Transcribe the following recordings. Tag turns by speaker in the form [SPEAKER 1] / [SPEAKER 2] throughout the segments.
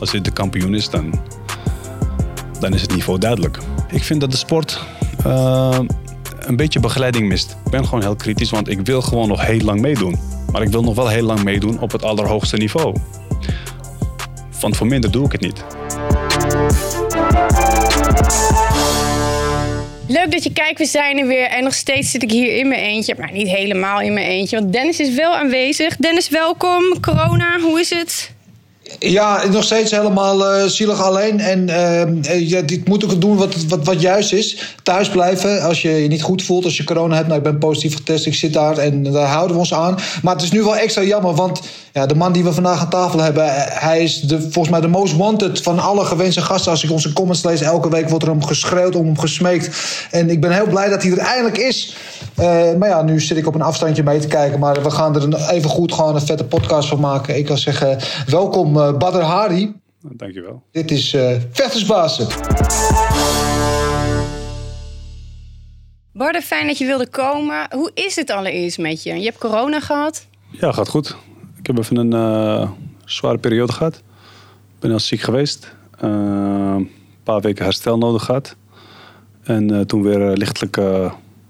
[SPEAKER 1] Als dit de kampioen is, dan, dan is het niveau duidelijk. Ik vind dat de sport uh, een beetje begeleiding mist. Ik ben gewoon heel kritisch, want ik wil gewoon nog heel lang meedoen. Maar ik wil nog wel heel lang meedoen op het allerhoogste niveau. Want voor minder doe ik het niet.
[SPEAKER 2] Leuk dat je kijkt, we zijn er weer. En nog steeds zit ik hier in mijn eentje. Maar niet helemaal in mijn eentje, want Dennis is wel aanwezig. Dennis, welkom. Corona, hoe is het?
[SPEAKER 3] Ja, nog steeds helemaal uh, zielig alleen. En uh, ja, dit moet ook doen wat, wat, wat juist is. Thuis blijven als je je niet goed voelt. Als je corona hebt. Nou, ik ben positief getest. Ik zit daar en daar houden we ons aan. Maar het is nu wel extra jammer. Want ja, de man die we vandaag aan tafel hebben. Hij is de, volgens mij de most wanted van alle gewenste gasten. Als ik onze comments lees. Elke week wordt er om geschreeuwd, om hem gesmeekt. En ik ben heel blij dat hij er eindelijk is. Maar ja, nu zit ik op een afstandje mee te kijken. Maar we gaan er even goed gewoon een vette podcast van maken. Ik kan zeggen, welkom uh, Badr Hari.
[SPEAKER 1] Dankjewel.
[SPEAKER 3] Dit is uh, Vechtersbazen.
[SPEAKER 2] Badr, fijn dat je wilde komen. Hoe is het allereerst met je? Je hebt corona gehad?
[SPEAKER 1] Ja, gaat goed. Ik heb even een zware periode gehad. Ik ben heel ziek geweest. een paar weken herstel nodig gehad. En toen weer lichtelijk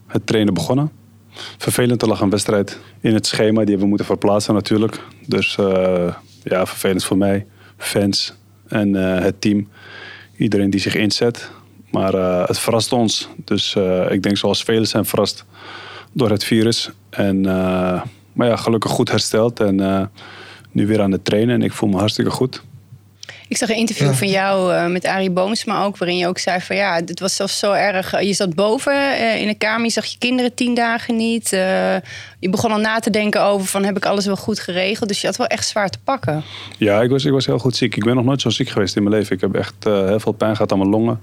[SPEAKER 1] het trainen begonnen. Vervelend, er lag een wedstrijd in het schema. Die hebben we moeten verplaatsen natuurlijk. Dus uh, ja, vervelend voor mij, fans en uh, het team. Iedereen die zich inzet. Maar uh, het verrast ons. Dus ik denk zoals velen zijn verrast door het virus. En, maar ja, gelukkig goed hersteld. En nu weer aan het trainen. En ik voel me hartstikke goed.
[SPEAKER 2] Ik zag een interview van jou uh, met Arie Boomsma ook, waarin je ook zei van ja, dit was zelfs zo erg. Je zat boven uh, in de kamer, je zag je kinderen tien dagen niet. Uh, je begon al na te denken over van heb ik alles wel goed geregeld. Dus je had wel echt zwaar te pakken.
[SPEAKER 1] Ja, ik was, ik was heel goed ziek. Ik ben nog nooit zo ziek geweest in mijn leven. Ik heb echt heel veel pijn gehad aan mijn longen.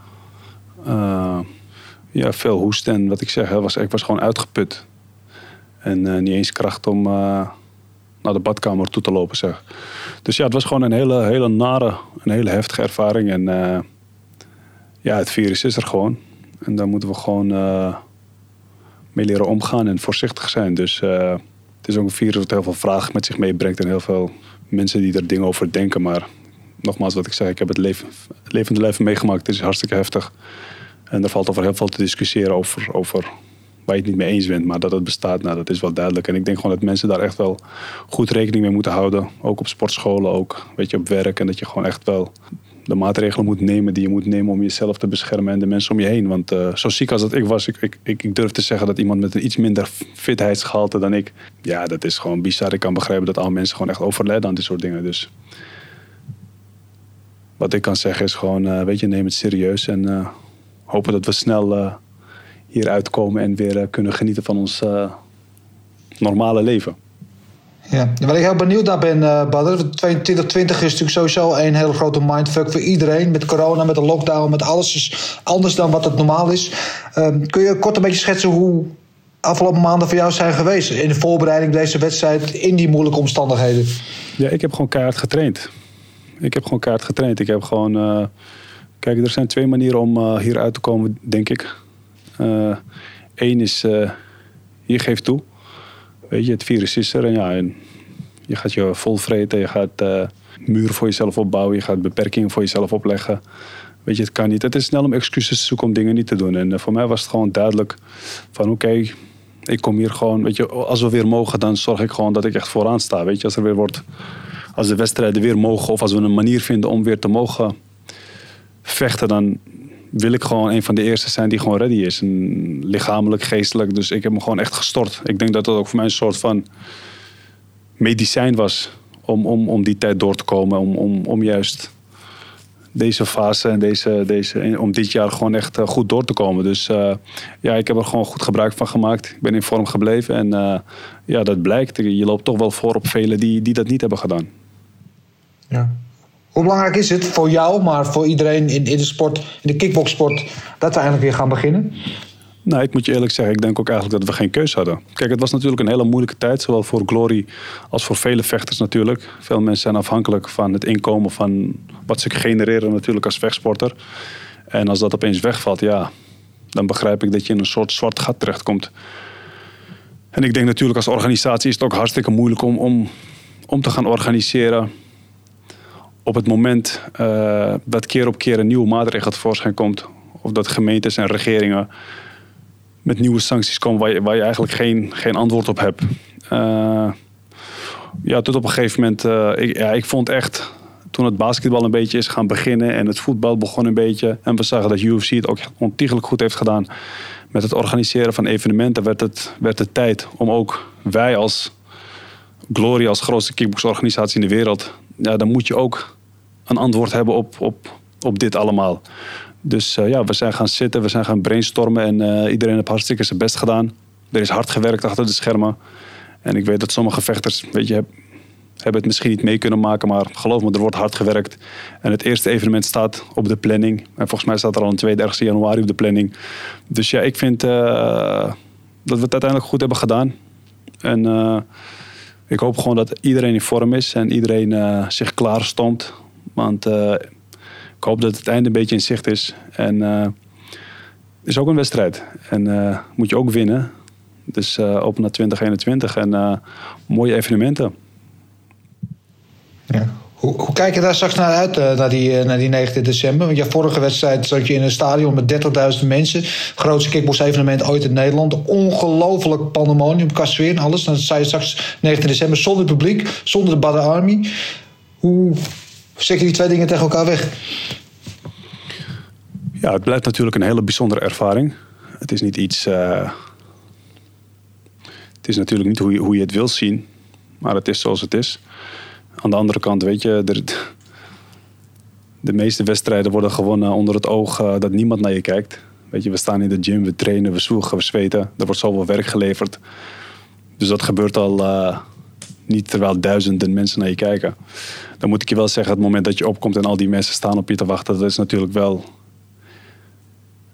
[SPEAKER 1] ja, veel hoesten en wat ik zeg, was, ik was gewoon uitgeput. En niet eens kracht om naar de badkamer toe te lopen. Zeg. Dus ja, het was gewoon een hele, hele nare, een hele heftige ervaring. En uh, ja, het virus is er gewoon. En daar moeten we gewoon uh, mee leren omgaan en voorzichtig zijn. Dus uh, het is ook een virus wat heel veel vragen met zich meebrengt. En heel veel mensen die er dingen over denken. Maar nogmaals, wat ik zeg, ik heb het leven, levende leven meegemaakt. Het is hartstikke heftig. En er valt over heel veel te discussiëren over, over waar je het niet mee eens bent, maar dat het bestaat, nou, dat is wel duidelijk. En ik denk gewoon dat mensen daar echt wel goed rekening mee moeten houden. Ook op sportscholen, ook weet je, op werk. En dat je gewoon echt wel de maatregelen moet nemen die je moet nemen om jezelf te beschermen en de mensen om je heen. Want uh, zo ziek als dat ik was, ik, ik, ik, durf te zeggen dat iemand met een iets minder fitheidsgehalte dan ik, ja, dat is gewoon bizar. Ik kan begrijpen dat al mensen gewoon echt overlijden aan dit soort dingen. Dus wat ik kan zeggen is gewoon, uh, weet je, neem het serieus en uh, hopen dat we snel hier uitkomen en weer eh, kunnen genieten van ons eh, normale leven.
[SPEAKER 3] Ja, waar ik heel benieuwd naar ben, uh, Badr. 2020 is natuurlijk sowieso een hele grote mindfuck voor iedereen. Met corona, met de lockdown, met alles is anders dan wat het normaal is. Ehm, kun je kort een beetje schetsen hoe afgelopen maanden voor jou zijn geweest in de voorbereiding deze wedstrijd in die moeilijke omstandigheden?
[SPEAKER 1] Ja, ik heb gewoon keihard getraind. Ik heb gewoon keihard getraind. Ik heb gewoon. kijk, er zijn twee manieren om hier uit te komen, denk ik. Eén eh, is, uh, je geeft toe. Weet je, het virus is er en ja, en je gaat je volvreten. Je gaat uh, muren voor jezelf opbouwen. Je gaat beperkingen voor jezelf opleggen. Weet je, het kan niet. Het is snel om excuses te zoeken om dingen niet te doen. En voor mij was het gewoon duidelijk van oké, ik kom hier gewoon, weet je, als we weer mogen, dan zorg ik gewoon dat ik echt vooraan sta. Weet je, als er weer wordt, als de wedstrijden weer mogen of als we een manier vinden om weer te mogen vechten, dan wil ik gewoon een van de eerste zijn die gewoon ready is. En lichamelijk, geestelijk. Dus ik heb me gewoon echt gestort. Ik denk dat dat ook voor mij een soort van medicijn was. Om, om, om die tijd door te komen. Om, om, om juist deze fase en deze, deze, om dit jaar gewoon echt eh, goed door te komen. Dus uh, ja, ik heb er gewoon goed gebruik van gemaakt. Ik ben in vorm gebleven. En uh, ja, dat blijkt. Je loopt toch wel voor op velen die, die dat niet hebben gedaan.
[SPEAKER 3] Ja. Hoe belangrijk is het voor jou, maar voor iedereen in, de sport, in de kickboxsport, dat we eigenlijk weer gaan beginnen?
[SPEAKER 1] Nou, ik moet je eerlijk zeggen, ik denk ook eigenlijk dat we geen keus hadden. Kijk, het was natuurlijk een hele moeilijke tijd, zowel voor Glory als voor vele vechters natuurlijk. Veel mensen zijn afhankelijk van het inkomen van wat ze genereren natuurlijk als vechtsporter. En als dat opeens wegvalt, ja, dan begrijp ik dat je in een soort zwart gat terechtkomt. En ik denk natuurlijk als organisatie is het ook hartstikke moeilijk om, om, om te gaan organiseren op het moment uh, dat keer op keer een nieuwe maatregel tevoorschijn komt, of dat gemeentes en regeringen met nieuwe sancties komen waar je, waar je eigenlijk geen, geen antwoord op hebt. Uh, ja, tot op een gegeven moment, uh, ik, ja, ik vond echt toen het basketbal een beetje is gaan beginnen en het voetbal begon een beetje. En we zagen dat UFC het ook ontiegelijk goed heeft gedaan met het organiseren van evenementen. Werd het, werd het tijd om ook wij als Glory, als grootste kickboxorganisatie in de wereld, ja, dan moet je ook een antwoord hebben op, op, op dit allemaal. Dus uh, ja, we zijn gaan zitten, we zijn gaan brainstormen en uh, iedereen heeft hartstikke zijn best gedaan. Er is hard gewerkt achter de schermen. En ik weet dat sommige vechters, weet je, hebben het misschien niet mee kunnen maken, maar geloof me, er wordt hard gewerkt. En het eerste evenement staat op de planning. En volgens mij staat er al een 32 januari op de planning. Dus ja, ik vind uh, dat we het uiteindelijk goed hebben gedaan. En ik hoop gewoon dat iedereen in vorm is en iedereen zich klaar stond. Want ik hoop dat het einde een beetje in zicht is. En het is ook een wedstrijd. En uh, moet je ook winnen. Dus open naar 2021 en mooie evenementen.
[SPEAKER 3] Ja. Hoe, hoe, kijk je daar straks naar uit, naar, die, naar die 19 december? Want je vorige wedstrijd zat je in een stadion met 30.000 mensen. Grootste kickbox-evenement ooit in Nederland. Ongelooflijk pandemonium, qua sfeer en alles. Dan sta je straks 19 december zonder publiek, zonder de Badder Army. Hoe Je die twee dingen tegen elkaar weg?
[SPEAKER 1] Ja, het blijft natuurlijk een hele bijzondere ervaring. Het is niet iets. Uh... het is natuurlijk niet hoe je, hoe je het wil zien, maar het is zoals het is. Aan de andere kant, weet je, de, de meeste wedstrijden worden gewonnen onder het oog uh, dat niemand naar je kijkt. Weet je, we staan in de gym, we trainen, we zwoegen, we zweten. Er wordt zoveel werk geleverd. Dus dat gebeurt al uh, niet terwijl duizenden mensen naar je kijken dan moet ik je wel zeggen, het moment dat je opkomt en al die mensen staan op je te wachten, dat is natuurlijk wel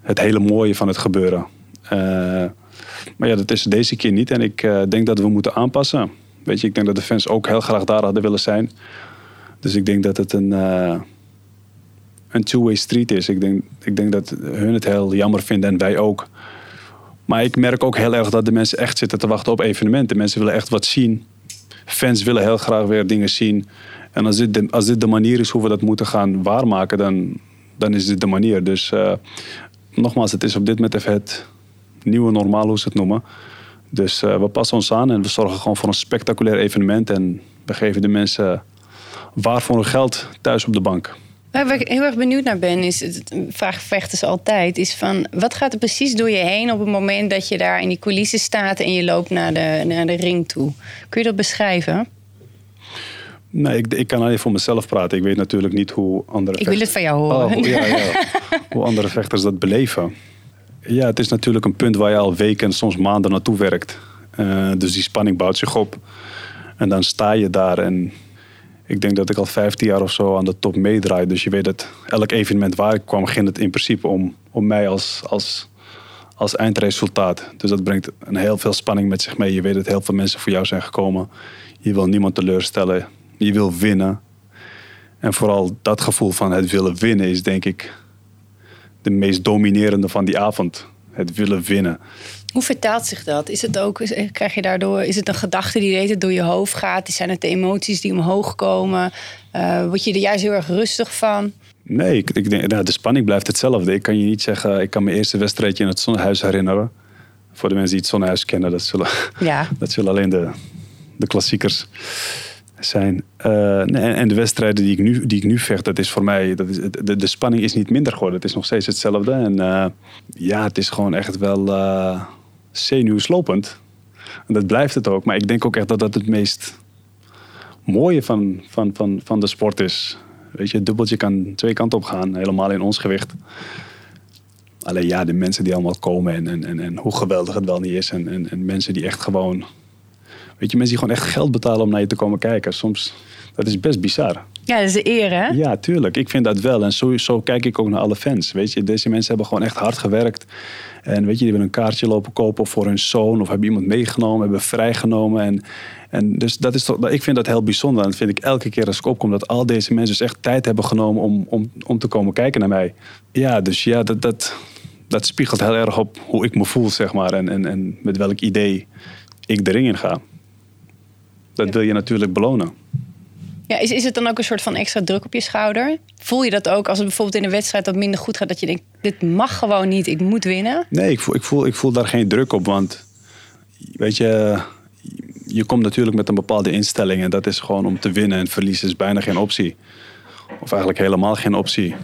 [SPEAKER 1] het hele mooie van het gebeuren. Uh, maar ja, dat is deze keer niet. En ik uh, denk dat we moeten aanpassen. Weet je, ik denk dat de fans ook heel graag daar hadden willen zijn. Dus ik denk dat het een, uh, een two-way street is. Ik denk, ik denk dat hun het heel jammer vinden en wij ook. Maar ik merk ook heel erg dat de mensen echt zitten te wachten op evenementen. Mensen willen echt wat zien. Fans willen heel graag weer dingen zien. En als dit, de, als dit de manier is hoe we dat moeten gaan waarmaken, dan, dan is dit de manier. Dus uh, nogmaals, het is op dit moment even het nieuwe normaal, hoe ze het noemen. Dus uh, we passen ons aan en we zorgen gewoon voor een spectaculair evenement. En we geven de mensen waar voor hun geld thuis op de bank.
[SPEAKER 2] Waar ik heel erg benieuwd naar ben, is het vraag vechters altijd, is van wat gaat er precies door je heen op het moment dat je daar in die coulissen staat en je loopt naar de, naar de ring toe? Kun je dat beschrijven?
[SPEAKER 1] Nee, ik, ik kan alleen voor mezelf praten. Ik weet natuurlijk niet hoe andere.
[SPEAKER 2] Ik wil het van jou horen.
[SPEAKER 1] Oh, ja, ja. hoe andere vechters dat beleven. Ja, het is natuurlijk een punt waar je al weken, soms maanden naartoe werkt. Uh, dus die spanning bouwt zich op. En dan sta je daar. En ik denk dat ik al 15 jaar of zo aan de top meedraai. Dus je weet dat elk evenement waar ik kwam, ging het in principe om, om mij als, als, als eindresultaat. Dus dat brengt een heel veel spanning met zich mee. Je weet dat heel veel mensen voor jou zijn gekomen. Je wil niemand teleurstellen. Je wil winnen. En vooral dat gevoel van het willen winnen is denk ik de meest dominerende van die avond. Het willen winnen.
[SPEAKER 2] Hoe vertaalt zich dat? Is het ook, krijg je daardoor, is het een gedachte die door je hoofd gaat? Zijn het de emoties die omhoog komen? Uh, word je er juist heel erg rustig van?
[SPEAKER 1] Nee, ik, ik denk, nou, de spanning blijft hetzelfde. Ik kan je niet zeggen, ik kan mijn eerste wedstrijdje in het Zonnehuis herinneren. Voor de mensen die het Zonnehuis kennen, dat zullen, ja. dat zullen alleen de, de klassiekers zijn. Uh, en de wedstrijden die ik, nu, die ik nu vecht, dat is voor mij, dat is, de, de spanning is niet minder geworden. Het is nog steeds hetzelfde. En uh, ja, het is gewoon echt wel zenuwslopend. En dat blijft het ook. Maar ik denk ook echt dat dat het meest mooie van, van, van, van de sport is. Weet je, het dubbeltje kan twee kanten op gaan, helemaal in ons gewicht. Alleen ja, de mensen die allemaal komen en, en, en, en hoe geweldig het wel niet is. En, en, en mensen die echt gewoon Weet je, mensen die gewoon echt geld betalen om naar je te komen kijken. Soms, dat is best bizar.
[SPEAKER 2] Ja, dat is de eer, hè?
[SPEAKER 1] Ja, tuurlijk. Ik vind dat wel. En zo, zo kijk ik ook naar alle fans. Weet je, deze mensen hebben gewoon echt hard gewerkt. En weet je, die hebben een kaartje lopen kopen voor hun zoon. Of hebben iemand meegenomen, hebben vrijgenomen. En, en dus dat is toch, ik vind dat heel bijzonder. En dat vind ik elke keer als ik opkom. Dat al deze mensen dus echt tijd hebben genomen om, om, om te komen kijken naar mij. Ja, dus ja, dat, dat, dat spiegelt heel erg op hoe ik me voel, zeg maar. En, en, en met welk idee ik de ring in ga dat wil je natuurlijk belonen.
[SPEAKER 2] Ja, is, is het dan ook een soort van extra druk op je schouder? Voel je dat ook als het bijvoorbeeld in een wedstrijd wat minder goed gaat, dat je denkt, dit mag gewoon niet, ik moet winnen?
[SPEAKER 1] Nee, ik voel, ik voel, ik voel daar geen druk op, want weet je, je komt natuurlijk met een bepaalde instelling en dat is gewoon om te winnen en verliezen is bijna geen optie. Of eigenlijk helemaal geen optie.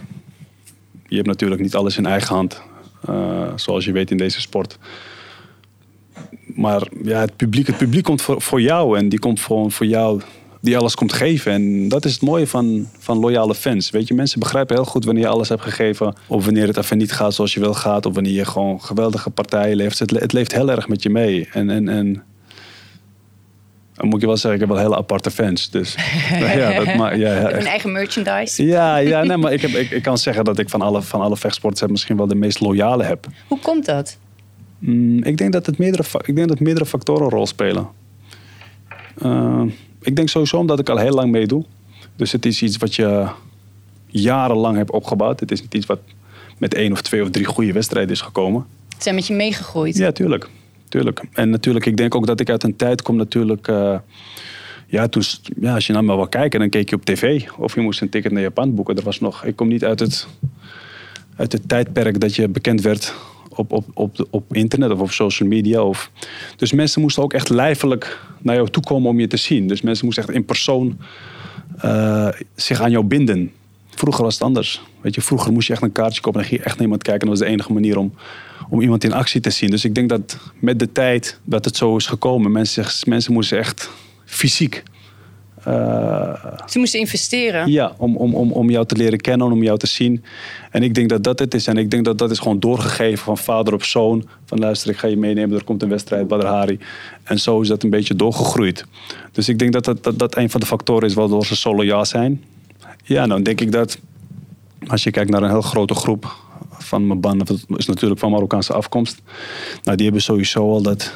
[SPEAKER 1] Je hebt natuurlijk niet alles in eigen hand, uh, zoals je weet in deze sport. Maar ja, het publiek, het publiek komt voor, voor jou en die komt gewoon voor jou die alles komt geven. En dat is het mooie van, van loyale fans. Weet je, mensen begrijpen heel goed wanneer je alles hebt gegeven. Of wanneer het even niet gaat zoals je wil gaat. Of wanneer je gewoon geweldige partijen leeft. Het, het leeft heel erg met je mee. En, en, en dan moet je wel zeggen, ik heb wel hele aparte fans. Dus
[SPEAKER 2] ja, dat ja, ja, Een eigen merchandise.
[SPEAKER 1] Ja, ja nee, maar ik, heb, ik, ik kan zeggen dat ik van alle, van alle vechtsporters misschien wel de meest loyale heb.
[SPEAKER 2] Hoe komt dat?
[SPEAKER 1] Mm, ik, denk dat het meerdere, ik denk dat meerdere factoren een rol spelen. Uh, ik denk sowieso omdat ik al heel lang meedoe. Dus het is iets wat je jarenlang hebt opgebouwd. Het is niet iets wat met één of twee of drie goede wedstrijden is gekomen.
[SPEAKER 2] Het zijn met je meegegroeid.
[SPEAKER 1] Ja, tuurlijk. tuurlijk. En natuurlijk, ik denk ook dat ik uit een tijd kom natuurlijk... Uh, ja, toen, ja, als je naar me wil kijken, dan keek je op tv. Of je moest een ticket naar Japan boeken. Er was nog, ik kom niet uit het, uit het tijdperk dat je bekend werd op, op, op, op internet of op social media. Of, dus mensen moesten ook echt lijfelijk naar jou toe komen om je te zien. Dus mensen moesten echt in persoon uh, zich aan jou binden. Vroeger was het anders. Weet je, vroeger moest je echt een kaartje kopen en ging je echt naar iemand kijken. dat was de enige manier om, om iemand in actie te zien. Dus ik denk dat met de tijd dat het zo is gekomen. Mensen, mensen moesten echt fysiek
[SPEAKER 2] Ze moesten investeren.
[SPEAKER 1] Ja, om, om, om, om jou te leren kennen, om jou te zien. En ik denk dat dat het is. En ik denk dat dat is gewoon doorgegeven van vader op zoon. Van luister, ik ga je meenemen, er komt een wedstrijd, Badr Hari. En zo is dat een beetje doorgegroeid. Dus ik denk dat dat, dat, dat een van de factoren is waardoor ze solo ja zijn. Ja, dan denk ik dat als je kijkt naar een heel grote groep van mijn banden, dat is natuurlijk van Marokkaanse afkomst. Nou, die hebben sowieso al dat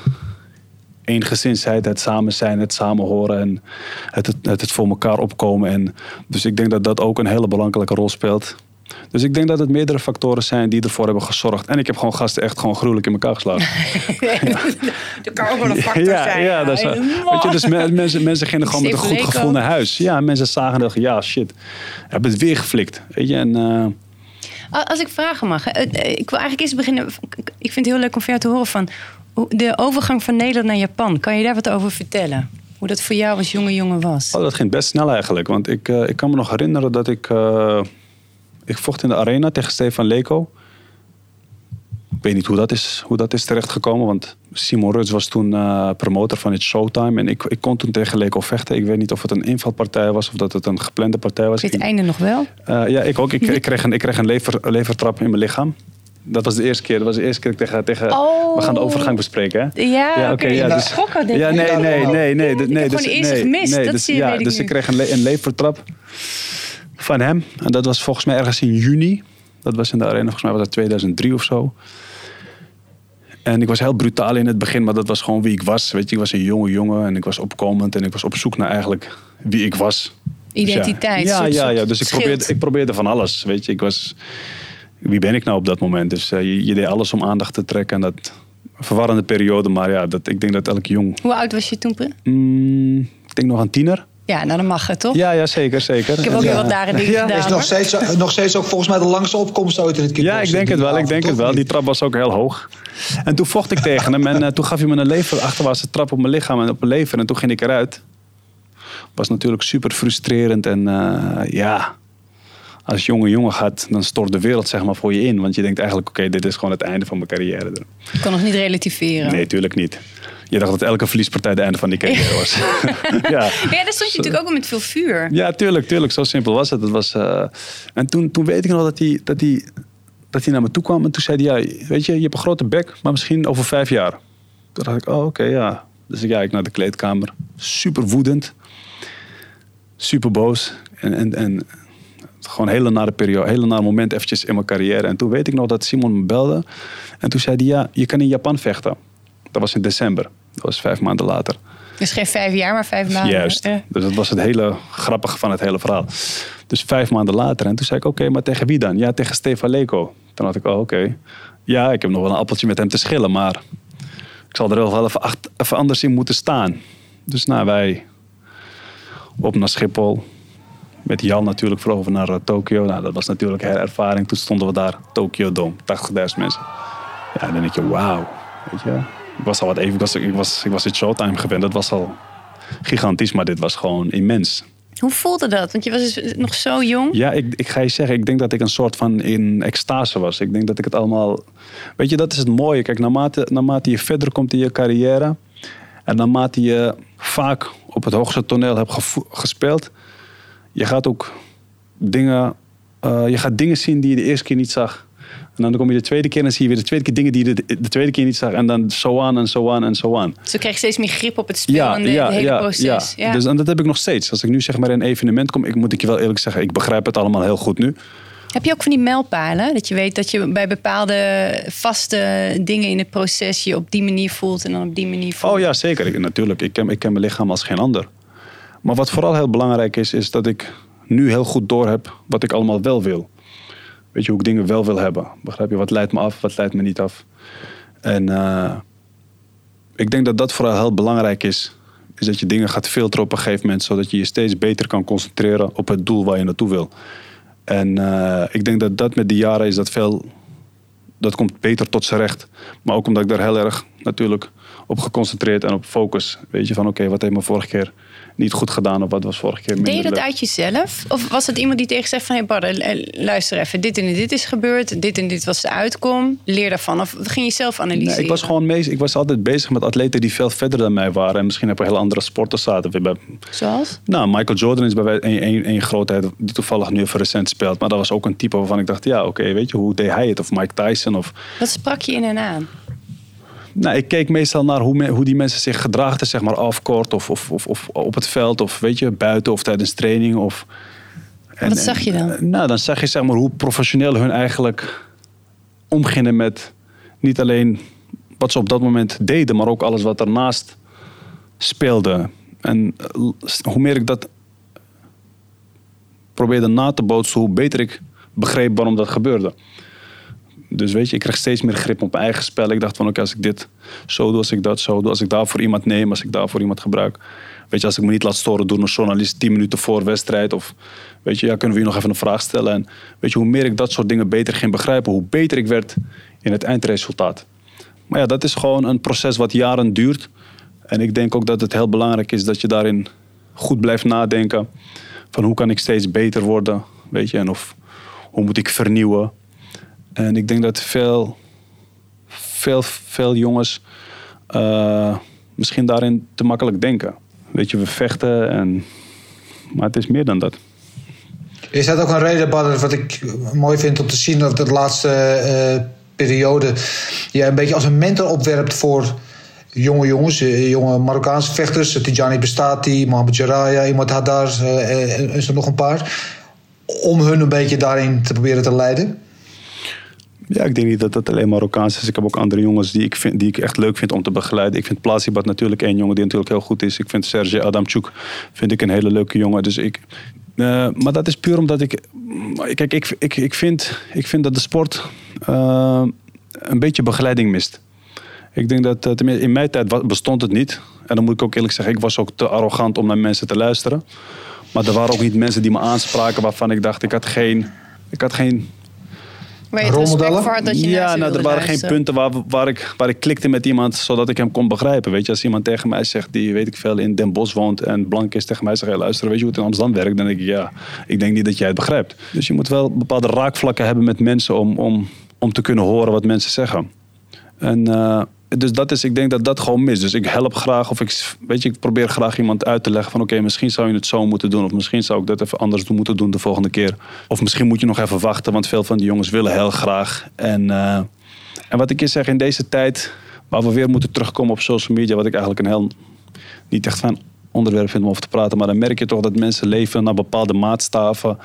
[SPEAKER 1] eengezinsheid, het samen zijn, het samenhoren en het, het, het voor elkaar opkomen. En dus ik denk dat dat ook een hele belangrijke rol speelt. Dus ik denk dat het meerdere factoren zijn die ervoor hebben gezorgd. En ik heb gewoon gasten echt gewoon gruwelijk in elkaar geslagen.
[SPEAKER 2] Dat kan ook wel een factor
[SPEAKER 1] ja,
[SPEAKER 2] zijn.
[SPEAKER 1] Ja, dat is, weet je, dus mensen, mensen gingen gewoon met een goed gevoel naar huis. Ja, mensen zagen dat, ja shit, hebben het weer geflikt. Weet je, en... Uh,
[SPEAKER 2] als ik vragen mag, eh, eh, ik wil eigenlijk eerst beginnen. Ik vind het heel leuk om van jou te horen van de overgang van Nederland naar Japan, kan je daar wat over vertellen? Hoe dat voor jou als jonge jongen was?
[SPEAKER 1] Oh, dat ging best snel eigenlijk. Want ik, uh, ik kan me nog herinneren dat ik... Uh, ik vocht in de arena tegen Stefan Leko. Ik weet niet hoe dat is, hoe dat is terechtgekomen. Want Simon Ruts was toen uh, promotor van het Showtime. En ik, ik kon toen tegen Leko vechten. Ik weet niet of het een invalpartij was of dat het een geplande partij was.
[SPEAKER 2] Weet het einde nog wel?
[SPEAKER 1] ja, ik ook. Ik, ik, kreeg een, ik kreeg een lever, levertrap in mijn lichaam. Dat was de eerste keer. Dat was de eerste keer dat ik tegen... tegen
[SPEAKER 2] oh.
[SPEAKER 1] We gaan de overgang bespreken, hè?
[SPEAKER 2] Ja, ja oké. Okay. Ja, dus, schokken,
[SPEAKER 1] ja, nee, nee, nee. nee, nee, nee
[SPEAKER 2] dus, gewoon eerst nee, gemist. Nee, dat
[SPEAKER 1] dus,
[SPEAKER 2] zie
[SPEAKER 1] ja, dus ik kreeg een, le een levertrap van hem. En dat was volgens mij ergens in juni. Dat was in de arena. Volgens mij was dat 2003 of zo. En ik was heel brutaal in het begin, maar dat was gewoon wie ik was. Weet je, ik was een jonge jongen en ik was opkomend en ik was op zoek naar eigenlijk wie ik was.
[SPEAKER 2] Identiteit.
[SPEAKER 1] Dus ja, ja, ja, Dus ik probeerde, ik probeerde van alles. Weet je, ik was wie ben ik nou op dat moment? Dus uh, je, je, deed alles om aandacht te trekken. En dat verwarrende periode, maar ja, dat, ik denk dat elk jong...
[SPEAKER 2] Hoe oud was je toen,
[SPEAKER 1] mm, ik denk nog een tiener.
[SPEAKER 2] Ja, nou dan mag het toch?
[SPEAKER 1] Ja, ja zeker, zeker.
[SPEAKER 2] Ik heb ook
[SPEAKER 1] ja.
[SPEAKER 2] heel wat dagen dingen ja. gedaan.
[SPEAKER 3] is nog steeds, nog steeds ook volgens mij de langste opkomst ooit in het kickboxen.
[SPEAKER 1] Ja, ik denk het wel. Ik denk het wel. Die trap was ook heel hoog. En toen vocht ik tegen hem en uh, toen gaf hij me een lever, achterwaartse trap op mijn lichaam en op mijn lever. En toen ging ik eruit. Was natuurlijk super frustrerend en uh, ja, als jonge jongen gaat, dan stort de wereld zeg maar voor je in. Want je denkt eigenlijk, oké, dit is gewoon het einde van mijn carrière.
[SPEAKER 2] Je kan nog niet relativeren.
[SPEAKER 1] Nee, tuurlijk niet. Je dacht dat elke verliespartij het einde van die carrière was.
[SPEAKER 2] ja. ja, daar stond je natuurlijk ook wel met veel vuur.
[SPEAKER 1] Ja, tuurlijk, tuurlijk. Zo simpel was het. was, uh... En toen, toen weet ik nog dat hij, dat, hij, dat hij naar me toe kwam. En toen zei hij, ja, weet je, je hebt een grote bek, maar misschien over vijf jaar. Toen dacht ik, oh, oké, ja. Dus ik, ja, ik naar de kleedkamer. Super woedend. Super boos. En, en, en gewoon een hele nare periode, hele nare moment eventjes in mijn carrière. En toen weet ik nog dat Simon me belde. En toen zei hij, ja, je kan in Japan vechten. Dat was in december. Dat was vijf maanden later.
[SPEAKER 2] Dus geen vijf jaar, maar vijf maanden.
[SPEAKER 1] Juist. Dus dat was het hele grappige van het hele verhaal. Dus vijf maanden later. En toen zei ik, oké, maar tegen wie dan? Ja, tegen Stefan Leko. Toen had ik, oh, oké. Ja, ik heb nog wel een appeltje met hem te schillen, maar ik zal er wel even, even anders in moeten staan. Dus nou, wij op naar Schiphol Met Jan natuurlijk vlogen we naar uh, Tokio. Nou, dat was natuurlijk een ervaring. Toen stonden we daar, Tokyo Dome, 80.000 mensen. Ja, dan denk je, wauw. Weet je, ik was al wat even, ik was, ik was, ik was het Showtime gewend. Dat was al gigantisch, maar dit was gewoon immens.
[SPEAKER 2] Hoe voelde dat? Want je was dus nog zo jong.
[SPEAKER 1] Ja, ik, ik ga je zeggen, ik denk dat ik een soort van in extase was. Ik denk dat ik het allemaal. Weet je, dat is het mooie. Kijk, naarmate, naarmate je verder komt in je carrière. En naarmate je vaak op het hoogste toneel hebt gespeeld. Je gaat ook dingen. Uh, je gaat dingen zien die je de eerste keer niet zag. En dan kom je de tweede keer en zie je weer de tweede keer dingen die je de, de tweede keer niet zag. En dan zo aan en zo aan en zo aan.
[SPEAKER 2] Dus krijg je steeds meer grip op het spel ja, en de, ja, hele ja, proces.
[SPEAKER 1] Ja. Dus, en dat heb ik nog steeds. Als ik nu zeg maar in een evenement kom, ik, moet ik je wel eerlijk zeggen, ik begrijp het allemaal heel goed nu.
[SPEAKER 2] Heb je ook van die mijlpalen? Dat je weet dat je bij bepaalde vaste dingen in het proces je op die manier voelt en dan op die manier voelt?
[SPEAKER 1] Oh ja, zeker. Ik, natuurlijk. Ik ken, ik ken mijn lichaam als geen ander. Maar wat vooral heel belangrijk is, is dat ik nu heel goed door heb wat ik allemaal wel wil. Weet je, hoe ik dingen wel wil hebben. Begrijp je? Wat leidt me af, wat leidt me niet af. En uh, ik denk dat dat vooral heel belangrijk is. Is dat je dingen gaat filteren op een gegeven moment. Zodat je je steeds beter kan concentreren op het doel waar je naartoe wil. En uh, ik denk dat dat met de jaren is dat veel... Dat komt beter tot zijn recht. Maar ook omdat ik daar heel erg natuurlijk op geconcentreerd en op focus. Weet je, van oké, wat heeft me vorige keer niet goed gedaan of wat was vorige keer minder
[SPEAKER 2] Deed je dat uit jezelf? Of was het iemand die tegen zegt van... Hey luister even, dit en dit is gebeurd. Dit en dit was de uitkom. Leer daarvan. Of ging je zelf analyseren? Nee,
[SPEAKER 1] ik was gewoon mee, ik was altijd bezig met atleten die veel verder dan mij waren. En misschien hebben we heel andere sporten zaten.
[SPEAKER 2] Zoals?
[SPEAKER 1] Nou, Michael Jordan is bij mij een, een, een grootheid die toevallig nu even recent speelt. Maar dat was ook een type waarvan ik dacht, ja oké, weet je, hoe deed hij het? Of Mike Tyson of...
[SPEAKER 2] Wat sprak je in en aan?
[SPEAKER 1] Nou, ik keek meestal naar hoe, hoe die mensen zich gedraagden, zeg maar, afkort of, of, of, of, op het veld of weet je, buiten of tijdens training. Of,
[SPEAKER 2] en, Wat zag je dan?
[SPEAKER 1] nou, dan zag je zeg maar hoe professioneel hun eigenlijk omgingen met niet alleen wat ze op dat moment deden, maar ook alles wat ernaast speelde. En eh, hoe meer ik dat probeerde na te bootsen, hoe beter ik begreep waarom dat gebeurde. Dus weet je, ik kreeg steeds meer grip op mijn eigen spel. Ik dacht van oké, als ik dit zo doe, als ik dat zo doe, als ik daar voor iemand neem, als ik daar voor iemand gebruik. Weet je, als ik me niet laat storen door een journalist tien minuten voor wedstrijd. Of weet je, ja, kunnen we hier nog even een vraag stellen. En weet je, hoe meer ik dat soort dingen beter ging begrijpen, hoe beter ik werd in het eindresultaat. Maar ja, dat is gewoon een proces wat jaren duurt. En ik denk ook dat het heel belangrijk is dat je daarin goed blijft nadenken. Van hoe kan ik steeds beter worden, weet je, en of hoe moet ik vernieuwen. En ik denk dat veel, veel, veel jongens uh, misschien daarin te makkelijk denken. Weet je, we vechten, en, maar het is meer dan dat.
[SPEAKER 3] Is dat ook een reden, Badr, wat ik mooi vind om te zien dat de laatste uh, periode je een beetje als een mentor opwerpt voor jonge jongens, eh, jonge Marokkaanse vechters, Tijani Bestati, Mohamed Jaraya, Imad Haddar en er nog een paar, om hun een beetje daarin te proberen te leiden?
[SPEAKER 1] Ja, ik denk niet dat dat alleen Marokkaans is. Ik heb ook andere jongens die ik, vind, die ik echt leuk vind om te begeleiden. Ik vind Plasibat natuurlijk één jongen die natuurlijk heel goed is. Ik vind Serge Adamchuk vind ik een hele leuke jongen. Dus ik, uh, maar dat is puur omdat ik... Kijk, ik, ik, ik, vind, ik vind dat de sport uh, een beetje begeleiding mist. Ik denk dat, tenminste in mijn tijd bestond het niet. En dan moet ik ook eerlijk zeggen, ik was ook te arrogant om naar mensen te luisteren. Maar er waren ook niet mensen die me aanspraken waarvan ik dacht, ik had geen... Ik had geen
[SPEAKER 2] rolmodellen? Dat je
[SPEAKER 1] ja, nou, er waren geen punten waar, waar, ik, waar ik klikte met iemand zodat ik hem kon begrijpen. Weet je, als iemand tegen mij zegt die, weet ik veel, in Den Bosch woont en blank is tegen mij zegt, hey, luister, weet je hoe het in Amsterdam werkt? Dan denk ik, ja, ik denk niet dat jij het begrijpt. Dus je moet wel bepaalde raakvlakken hebben met mensen om, om, om te kunnen horen wat mensen zeggen. En uh, dus dat is, ik denk dat dat gewoon mis. Dus ik help graag of ik, weet je, ik probeer graag iemand uit te leggen van oké, misschien zou je het zo moeten doen. Of misschien zou ik dat even anders moeten doen de volgende keer. Of misschien moet je nog even wachten, want veel van die jongens willen heel graag. En, uh, en wat ik je zeg, in deze tijd waar we weer moeten terugkomen op social media, wat ik eigenlijk een heel niet echt van onderwerp vind om over te praten. Maar dan merk je toch dat mensen leven naar bepaalde maatstaven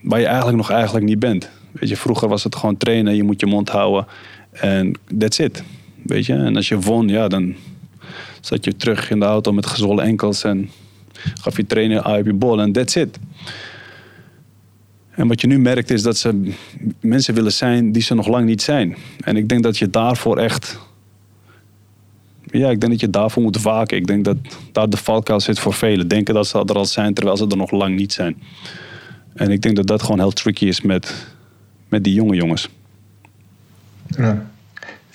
[SPEAKER 1] waar je eigenlijk nog eigenlijk niet bent. Weet je, vroeger was het gewoon trainen, je moet je mond houden en that's it. Weet je? En als je won, ja, dan zat je terug in de auto met gezwollen enkels en gaf je trainer eye op je bol en that's it. En wat je nu merkt is dat ze mensen willen zijn die ze nog lang niet zijn. En ik denk dat je daarvoor echt Ja, ik denk dat je daarvoor moet waken. Ik denk dat daar de valkuil zit voor velen. Denken dat ze er al zijn, terwijl ze er nog lang niet zijn. En ik denk dat dat gewoon heel tricky is met, met die jonge jongens.
[SPEAKER 3] Ja.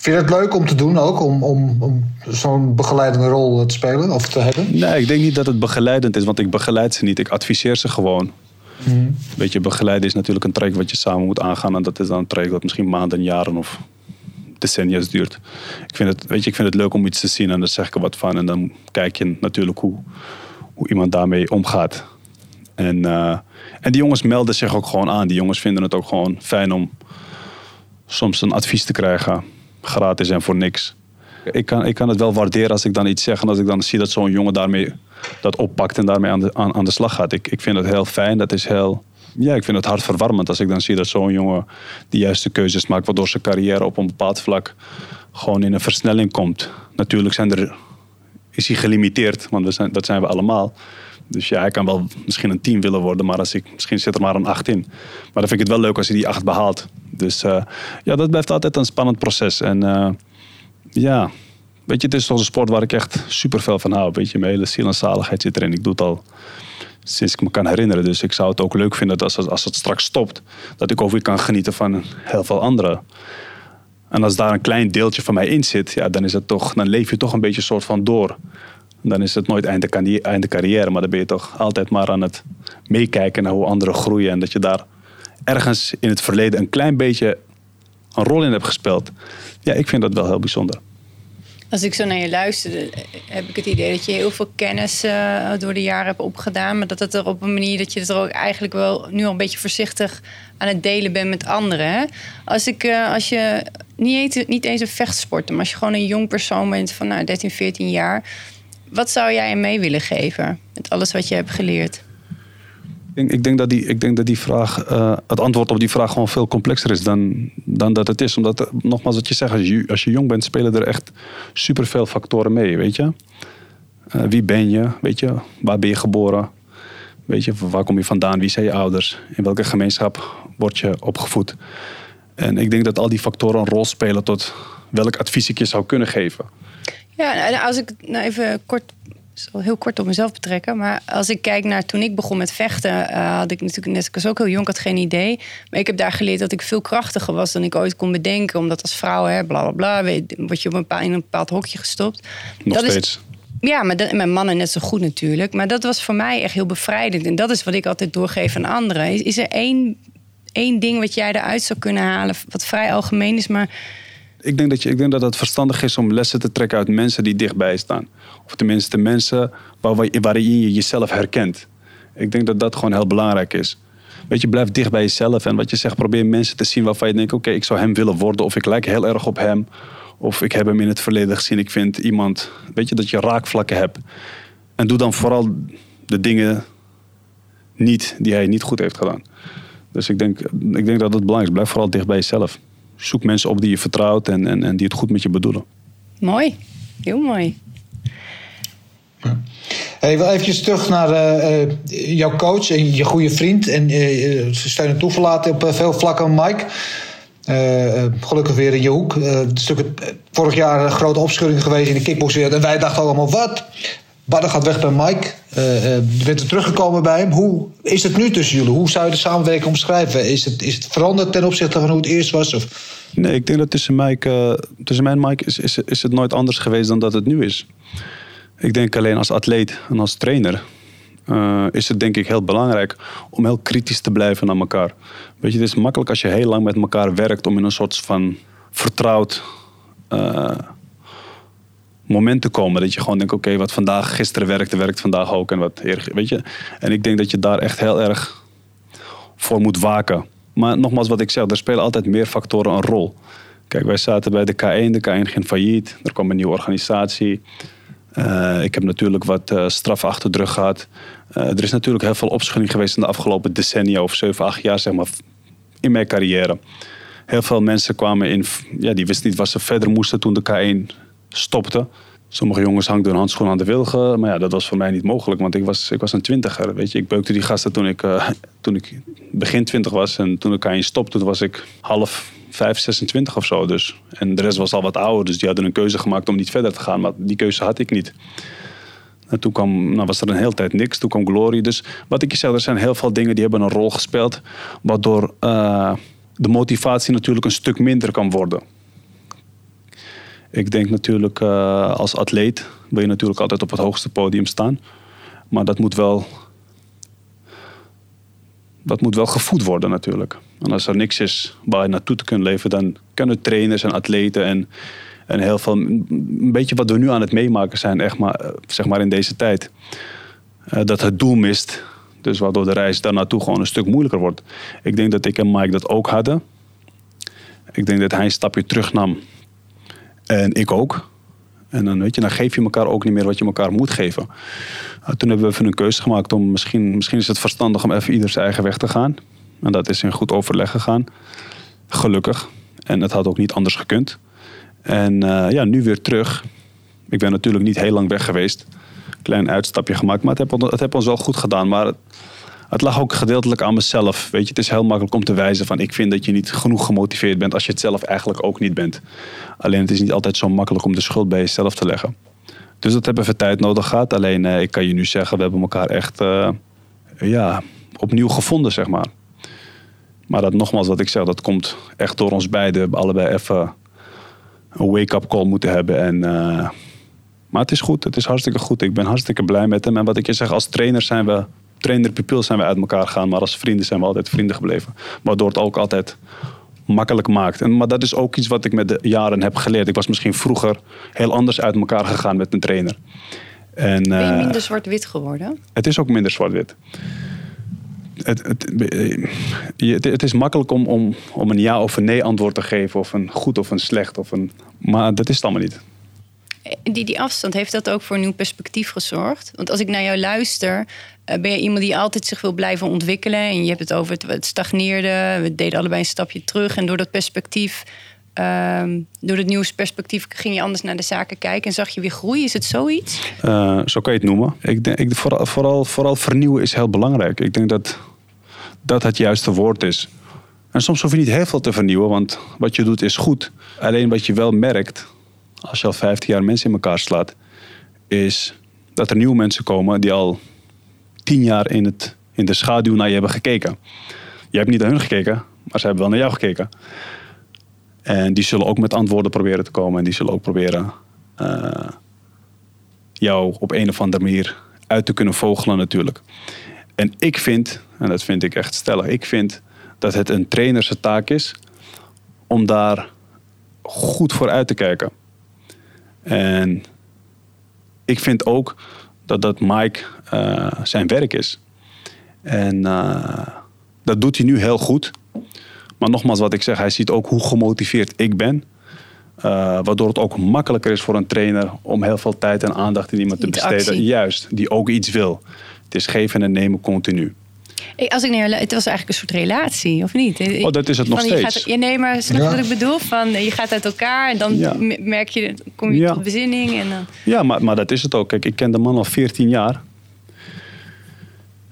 [SPEAKER 3] Vind je het leuk om te doen ook? Om, om, om zo'n begeleidende rol te spelen of te hebben?
[SPEAKER 1] Nee, ik denk niet dat het begeleidend is, want ik begeleid ze niet. Ik adviseer ze gewoon. Mm. Weet je, begeleiden is natuurlijk een traject wat je samen moet aangaan. En dat is dan een traject dat misschien maanden, jaren of decennia's duurt. Ik vind, het, weet je, ik vind het leuk om iets te zien en daar zeg ik er wat van. En dan kijk je natuurlijk hoe, hoe iemand daarmee omgaat. En, uh, en die jongens melden zich ook gewoon aan. Die jongens vinden het ook gewoon fijn om soms een advies te krijgen. Gratis en voor niks. Ik kan, ik kan het wel waarderen als ik dan iets zeg en als ik dan zie dat zo'n jongen daarmee dat oppakt en daarmee aan de, aan, aan de slag gaat. Ik, ik vind het heel fijn. Dat is heel, ja, ik vind het hartverwarmend als ik dan zie dat zo'n jongen de juiste keuzes maakt, waardoor zijn carrière op een bepaald vlak gewoon in een versnelling komt. Natuurlijk zijn er, is hij gelimiteerd, want we zijn, dat zijn we allemaal. Dus ja, hij kan wel misschien een 10 willen worden, maar als ik, misschien zit er maar een 8 in. Maar dan vind ik het wel leuk als hij die 8 behaalt. Dus uh, ja, dat blijft altijd een spannend proces. En uh, ja, weet je, het is toch een sport waar ik echt super veel van hou. Weet je, mijn hele ziel en zaligheid zit erin. Ik doe het al sinds ik me kan herinneren. Dus ik zou het ook leuk vinden dat als, als het straks stopt, dat ik ook weer kan genieten van heel veel anderen. En als daar een klein deeltje van mij in zit, ja, dan, is het toch, dan leef je toch een beetje soort van door. Dan is het nooit einde, einde carrière, maar dan ben je toch altijd maar aan het meekijken naar hoe anderen groeien. En dat je daar ergens in het verleden een klein beetje een rol in hebt gespeeld. Ja, ik vind dat wel heel bijzonder.
[SPEAKER 2] Als ik zo naar je luisterde, heb ik het idee dat je heel veel kennis uh, door de jaren hebt opgedaan. Maar dat het er op een manier dat je het er ook eigenlijk wel nu al een beetje voorzichtig aan het delen bent met anderen. Als, ik, uh, als je niet, niet eens een vechtsporter, maar als je gewoon een jong persoon bent van nou, 13, 14 jaar. Wat zou jij hem mee willen geven met alles wat je hebt geleerd?
[SPEAKER 1] denk, ik, denk dat die, ik denk dat die vraag, uh, het antwoord op die vraag gewoon veel complexer is dan, dan dat het is. Omdat, nogmaals, wat je zegt, als je, als je jong bent, spelen er echt superveel factoren mee, weet je. Uh, wie ben je, weet je, waar ben je geboren, weet je, waar kom je vandaan, wie zijn je ouders, in welke gemeenschap word je opgevoed. En ik denk dat al die factoren een rol spelen tot welk advies ik je zou kunnen geven.
[SPEAKER 2] Ja, en als ik nou even kort zal heel kort op mezelf betrekken. Maar als ik kijk naar toen ik begon met vechten, uh, had ik natuurlijk net, ik was ook heel jong, had geen idee. Maar ik heb daar geleerd dat ik veel krachtiger was dan ik ooit kon bedenken. Omdat als vrouw, hè, bla bla bla, word je op een bepaald, in een bepaald hokje gestopt.
[SPEAKER 1] Nog dat steeds.
[SPEAKER 2] Is, ja, maar dat, mijn mannen net zo goed natuurlijk. Maar dat was voor mij echt heel bevrijdend. En dat is wat ik altijd doorgeef aan anderen. Is, is er één, één ding wat jij eruit zou kunnen halen, wat vrij algemeen is, maar
[SPEAKER 1] ik denk, dat je, ik denk dat het verstandig is om lessen te trekken uit mensen die dichtbij staan. Of tenminste mensen waar, waarin je jezelf herkent. Ik denk dat dat gewoon heel belangrijk is. Weet je, blijf dicht bij jezelf. En wat je zegt, probeer mensen te zien waarvan je denkt... oké, ik zou hem willen worden. Of ik lijk heel erg op hem. Of ik heb hem in het verleden gezien. Ik vind iemand... Weet je, dat je raakvlakken hebt. En doe dan vooral de dingen niet die hij niet goed heeft gedaan. Dus ik denk, ik denk dat het belangrijk is. Blijf vooral dicht bij jezelf zoek mensen op die je vertrouwt en, en, en die het goed met je bedoelen.
[SPEAKER 2] Mooi, heel mooi.
[SPEAKER 3] Hey, wel eventjes terug naar uh, jouw coach en je goede vriend. En uh, steun en toeverlaten op veel vlakken, Mike. gelukkig weer in je hoek. stuk vorig jaar een grote opschudding geweest in de kickboxwereld. En wij dachten allemaal, wat? Badden gaat weg bij Mike. Uh, je bent er teruggekomen bij hem. Hoe is het nu tussen jullie? Hoe zou je de samenwerking omschrijven? Is het, is het veranderd ten opzichte van hoe het eerst was? Of?
[SPEAKER 1] Nee, ik denk dat tussen, Mike, uh, tussen mij en Mike is, is, is het nooit anders geweest dan dat het nu is. Ik denk alleen als atleet en als trainer is het denk ik heel belangrijk om heel kritisch te blijven naar elkaar. Weet je, het is makkelijk als je heel lang met elkaar werkt om in een soort van vertrouwd momenten komen. Dat je gewoon denkt, oké, wat vandaag gisteren werkte, werkt vandaag ook. En, wat, weet je? en ik denk dat je daar echt heel erg voor moet waken. Maar nogmaals wat ik zeg, er spelen altijd meer factoren een rol. Kijk, wij zaten bij de K1, de K1 ging failliet. Er kwam een nieuwe organisatie. Uh, ik heb natuurlijk wat uh, straf achter de rug gehad. Uh, er is natuurlijk heel veel opschudding geweest in de afgelopen decennia of 7, 8 jaar, zeg maar, in mijn carrière. Heel veel mensen kwamen in, ja, die wisten niet wat ze verder moesten toen de K1 stopte. Sommige jongens hangden hun handschoen aan de wilgen. Maar ja, dat was voor mij niet mogelijk, want ik was, ik was een twintiger. Weet je, ik beukte die gasten toen ik, uh, toen ik begin twintig was. En toen ik aan je stopte, was ik half 5, 26 of zo. Dus. En de rest was al wat ouder. Dus die hadden een keuze gemaakt om niet verder te gaan. Maar die keuze had ik niet. En toen kwam, nou was er een hele tijd niks. Toen kwam Glory. Dus wat ik je er zijn heel veel dingen die hebben een rol gespeeld. Waardoor uh, de motivatie natuurlijk een stuk minder kan worden. Ik denk natuurlijk uh, als atleet wil je natuurlijk altijd op het hoogste podium staan. Maar dat moet wel, dat moet wel gevoed worden natuurlijk. En als er niks is waar je naartoe te kunnen leven, dan kunnen trainers en atleten en, en heel veel, een beetje wat we nu aan het meemaken zijn, echt maar, eh, zeg maar in deze tijd. Uh, dat het doel mist. Dus waardoor de reis daar naartoe gewoon een stuk moeilijker wordt. Ik denk dat ik en Mike dat ook hadden. Ik denk dat hij een stapje terug nam. En ik ook. En dan, weet je, dan geef je elkaar ook niet meer wat je elkaar moet geven. Nou, toen hebben we even een keuze gemaakt om misschien, misschien is het verstandig om even ieder zijn eigen weg te gaan. En dat is in goed overleg gegaan. Gelukkig. En het had ook niet anders gekund. En uh, ja, nu weer terug. Ik ben natuurlijk niet heel lang weg geweest. Klein uitstapje gemaakt, maar het heeft, het heeft ons wel goed gedaan. Maar het lag ook gedeeltelijk aan mezelf. Weet je, het is heel makkelijk om te wijzen van ik vind dat je niet genoeg gemotiveerd bent als je het zelf eigenlijk ook niet bent. Alleen het is niet altijd zo makkelijk om de schuld bij jezelf te leggen. Dus dat hebben we tijd nodig gehad. Alleen uh, ik kan je nu zeggen, we hebben elkaar echt uh, ja, opnieuw gevonden, zeg maar. Maar dat nogmaals, wat ik zeg, dat komt echt door ons beiden. Allebei even een wake-up call moeten hebben. En, uh, maar het is goed, het is hartstikke goed. Ik ben hartstikke blij met hem. En wat ik je zeg, als trainer zijn we, trainer-pupil zijn we uit elkaar gegaan. Maar als vrienden zijn we altijd vrienden gebleven. Waardoor het ook altijd makkelijk maakt. En, maar dat is ook iets wat ik met de jaren heb geleerd. Ik was misschien vroeger heel anders uit elkaar gegaan met een trainer.
[SPEAKER 2] En, ben je minder zwart-wit geworden?
[SPEAKER 1] Het is ook minder zwart-wit. Het, het, het, is makkelijk om, om, om een ja of een nee antwoord te geven. Of een goed of een slecht. Of een, maar dat is het allemaal niet.
[SPEAKER 2] Die, die afstand, heeft dat ook voor een nieuw perspectief gezorgd? Want als ik naar jou luister, ben je iemand die altijd zich wil blijven ontwikkelen. En je hebt het over het, stagneerde. We deden allebei een stapje terug. En door dat perspectief, um, door het nieuwe perspectief, ging je anders naar de zaken kijken. En zag je weer groei. Is het zoiets?
[SPEAKER 1] Uh, zo kan je het noemen. Ik denk, ik, vooral, vooral, vooral vernieuwen is heel belangrijk. Ik denk dat dat het juiste woord is. En soms hoef je niet heel veel te vernieuwen, want wat je doet is goed. Alleen wat je wel merkt, als je al 15 jaar mensen in elkaar slaat, is dat er nieuwe mensen komen die al tien jaar in, het, in de schaduw naar je hebben gekeken. Je hebt niet naar hun gekeken, maar ze hebben wel naar jou gekeken. En die zullen ook met antwoorden proberen te komen. En die zullen ook proberen uh, jou op een of andere manier uit te kunnen vogelen natuurlijk. En ik vind, en dat vind ik echt stellig, ik vind dat het een trainer taak is om daar goed voor uit te kijken. En ik vind ook dat dat Mike uh, zijn werk is. En uh, dat doet hij nu heel goed. Maar nogmaals, wat ik zeg, hij ziet ook hoe gemotiveerd ik ben. Uh, waardoor het ook makkelijker is voor een trainer om heel veel tijd en aandacht in iemand te besteden. Juist, die ook iets wil. Het is geven en nemen continu.
[SPEAKER 2] Als ik naar het was eigenlijk een soort relatie, of niet?
[SPEAKER 1] Oh, dat is het nog steeds.
[SPEAKER 2] Gaat, ja, nee, maar snap je wat ik bedoel? Van, je gaat uit elkaar en dan merk je, kom je tot bezinning. En dan...
[SPEAKER 1] Ja, maar, maar dat is het ook. Kijk, ik ken de man al 14 jaar.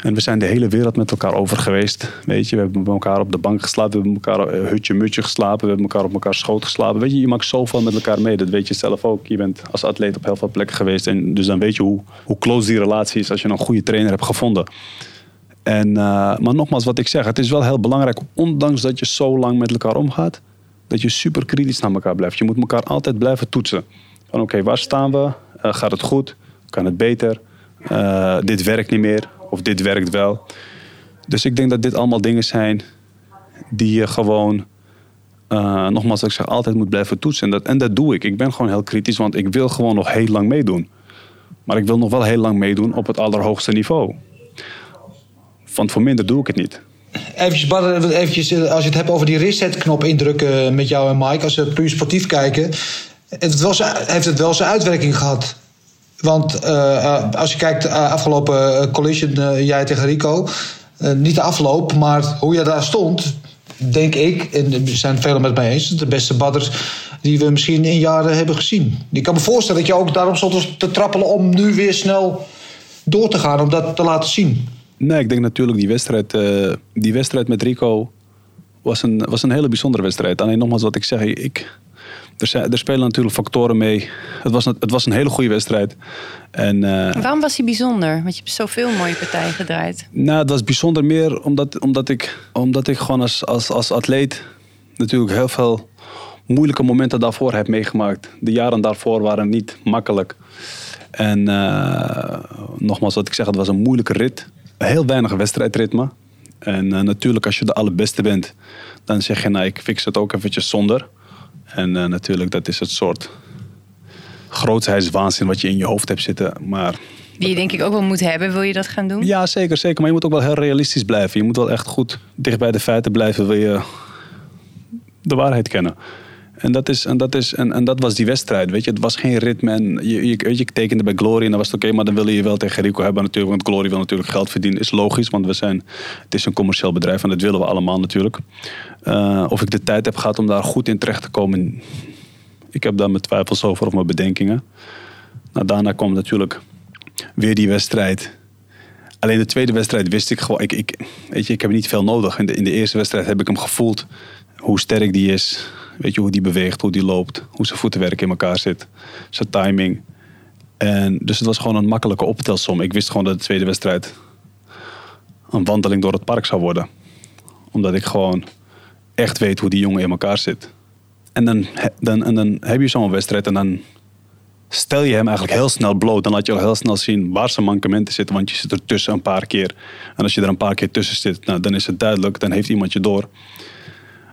[SPEAKER 1] En we zijn de hele wereld met elkaar over geweest. Weet je, we hebben met elkaar op de bank geslapen. We hebben elkaar uh, hutje mutje geslapen. We hebben elkaar op elkaar schoot geslapen. Weet je, je maakt zoveel met elkaar mee. Dat weet je zelf ook. Je bent als atleet op heel veel plekken geweest. En dus dan weet je hoe, hoe close die relatie is als je een goede trainer hebt gevonden. En, uh, maar nogmaals, wat ik zeg, het is wel heel belangrijk, ondanks dat je zo lang met elkaar omgaat, dat je super kritisch naar elkaar blijft. Je moet elkaar altijd blijven toetsen. Van oké, waar staan we? Uh, gaat het goed? Kan het beter? Dit werkt niet meer of dit werkt wel. Dus ik denk dat dit allemaal dingen zijn die je gewoon, nogmaals, wat ik zeg, altijd moet blijven toetsen. En dat, en dat doe ik. Ik ben gewoon heel kritisch, want ik wil gewoon nog heel lang meedoen. Maar ik wil nog wel heel lang meedoen op het allerhoogste niveau. Want voor minder doe ik het niet.
[SPEAKER 3] Even, eventjes, eh, als je het hebt over die reset-knop indrukken met jou en Mike, als we puur sportief kijken, het heeft het wel zijn uitwerking gehad. Want uh, als je kijkt, uh, afgelopen collision, jij tegen Rico, niet de afloop, maar hoe je daar stond, denk ik, en er zijn velen met mij eens, de beste badders die we misschien in jaren hebben gezien. Ik kan me voorstellen dat je ook daarom stond te trappelen om nu weer snel door te gaan, om dat te laten zien.
[SPEAKER 1] Nee, ik denk natuurlijk die wedstrijd, die wedstrijd met Rico was een, was een hele bijzondere wedstrijd. Alleen nogmaals wat ik zeg, ik, er, er spelen natuurlijk factoren mee. Het was, het was een hele goede wedstrijd. En,
[SPEAKER 2] uh, Waarom was hij bijzonder? Want je hebt zoveel mooie partijen gedraaid.
[SPEAKER 1] Nou, het was bijzonder meer omdat, omdat, ik, omdat ik gewoon als, als, als atleet natuurlijk heel veel moeilijke momenten daarvoor heb meegemaakt. De jaren daarvoor waren niet makkelijk. En uh, nogmaals, wat ik zeg, het was een moeilijke rit. Heel weinig wedstrijdritme. En uh, natuurlijk, als je de allerbeste bent, dan zeg je, nou, ik fix het ook eventjes zonder. En uh, natuurlijk, dat is het soort grootheidswaanzin wat je in je hoofd hebt zitten. Maar
[SPEAKER 2] die je denk ik ook wel moet hebben. Wil je dat gaan doen?
[SPEAKER 1] Ja, zeker, zeker. Maar je moet ook wel heel realistisch blijven. Je moet wel echt goed dicht bij de feiten blijven. Wil je de waarheid kennen. En dat, is, en, dat is, en, en dat was die wedstrijd. Weet je, het was geen ritme. Je, je, ik tekende bij Glory en dan was het oké, maar dan wil je wel tegen Rico hebben natuurlijk. Want Glory wil natuurlijk geld verdienen. Is logisch, want we zijn, het is een commercieel bedrijf en dat willen we allemaal natuurlijk. Uh, of ik de tijd heb gehad om daar goed in terecht te komen. Ik heb daar mijn twijfels over of mijn bedenkingen. Nou, daarna kwam natuurlijk weer die wedstrijd. Alleen de tweede wedstrijd wist ik gewoon. Ik, ik, weet je, ik heb niet veel nodig. In de eerste wedstrijd heb ik hem gevoeld hoe sterk die is. Weet je, hoe die beweegt, hoe die loopt, hoe zijn voetenwerk in elkaar zit, zijn timing. En dus het was gewoon een makkelijke optelsom. Ik wist gewoon dat de tweede wedstrijd een wandeling door het park zou worden. Omdat ik gewoon echt weet hoe die jongen in elkaar zit. En dan, dan, en dan heb je zo'n wedstrijd en dan stel je hem eigenlijk heel snel bloot. Dan laat je al heel snel zien waar zijn mankementen zitten. Want je zit er tussen een paar keer. En als je er een paar keer tussen zit, nou, dan is het duidelijk. Dan heeft iemand je door.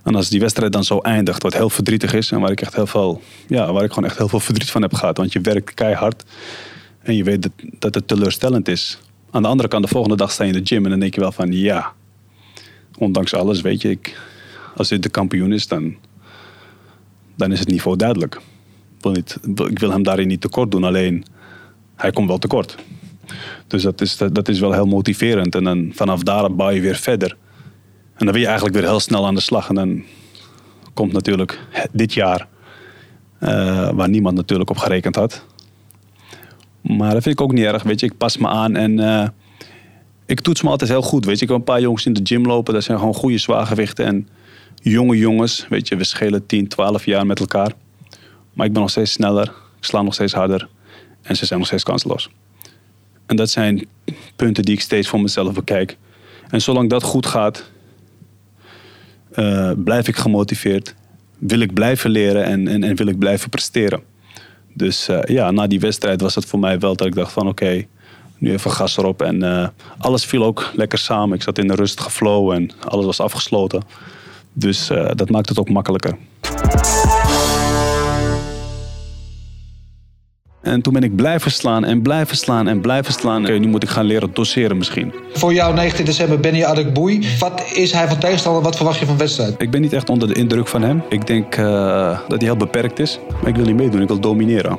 [SPEAKER 1] En als die wedstrijd dan zo eindigt, wat heel verdrietig is en waar ik echt heel veel, ja, waar ik gewoon echt heel veel verdriet van heb gehad. Want je werkt keihard en je weet dat, dat het teleurstellend is. Aan de andere kant, de volgende dag sta je in de gym en dan denk je wel van ja, ondanks alles, weet je, ik, als dit de kampioen is, dan, dan is het niveau duidelijk. Ik wil, niet, ik wil hem daarin niet tekort doen, alleen hij komt wel tekort. Dus dat is, dat, dat is wel heel motiverend. En dan vanaf daar bouw je weer verder. En dan wil je eigenlijk weer heel snel aan de slag. En dan komt natuurlijk dit jaar, uh, waar niemand natuurlijk op gerekend had. Maar dat vind ik ook niet erg, weet je. Ik pas me aan en uh, ik toets me altijd heel goed, weet je. Ik heb een paar jongens in de gym lopen, dat zijn gewoon goede zwaargewichten. En jonge jongens, weet je, we schelen 10, 12 jaar met elkaar. Maar ik ben nog steeds sneller, ik sla nog steeds harder. En ze zijn nog steeds kansloos. En dat zijn punten die ik steeds voor mezelf bekijk. En zolang dat goed gaat, uh, blijf ik gemotiveerd. Wil ik blijven leren en, en, wil ik blijven presteren. Dus uh, ja, na die wedstrijd was het voor mij wel dat ik dacht van oké, nu even gas erop. En uh, alles viel ook lekker samen. Ik zat in een rustige flow en alles was afgesloten. Dus dat maakt het ook makkelijker. En toen ben ik blijven slaan en blijven slaan en blijven slaan. Oké, nu moet ik gaan leren doseren misschien.
[SPEAKER 3] Voor jou 19 december Benny Adekboei. Wat is hij van tegenstander? Wat verwacht je van wedstrijd?
[SPEAKER 1] Ik ben niet echt onder de indruk van hem. Ik denk uh, dat hij heel beperkt is. Maar ik wil niet meedoen, ik wil domineren.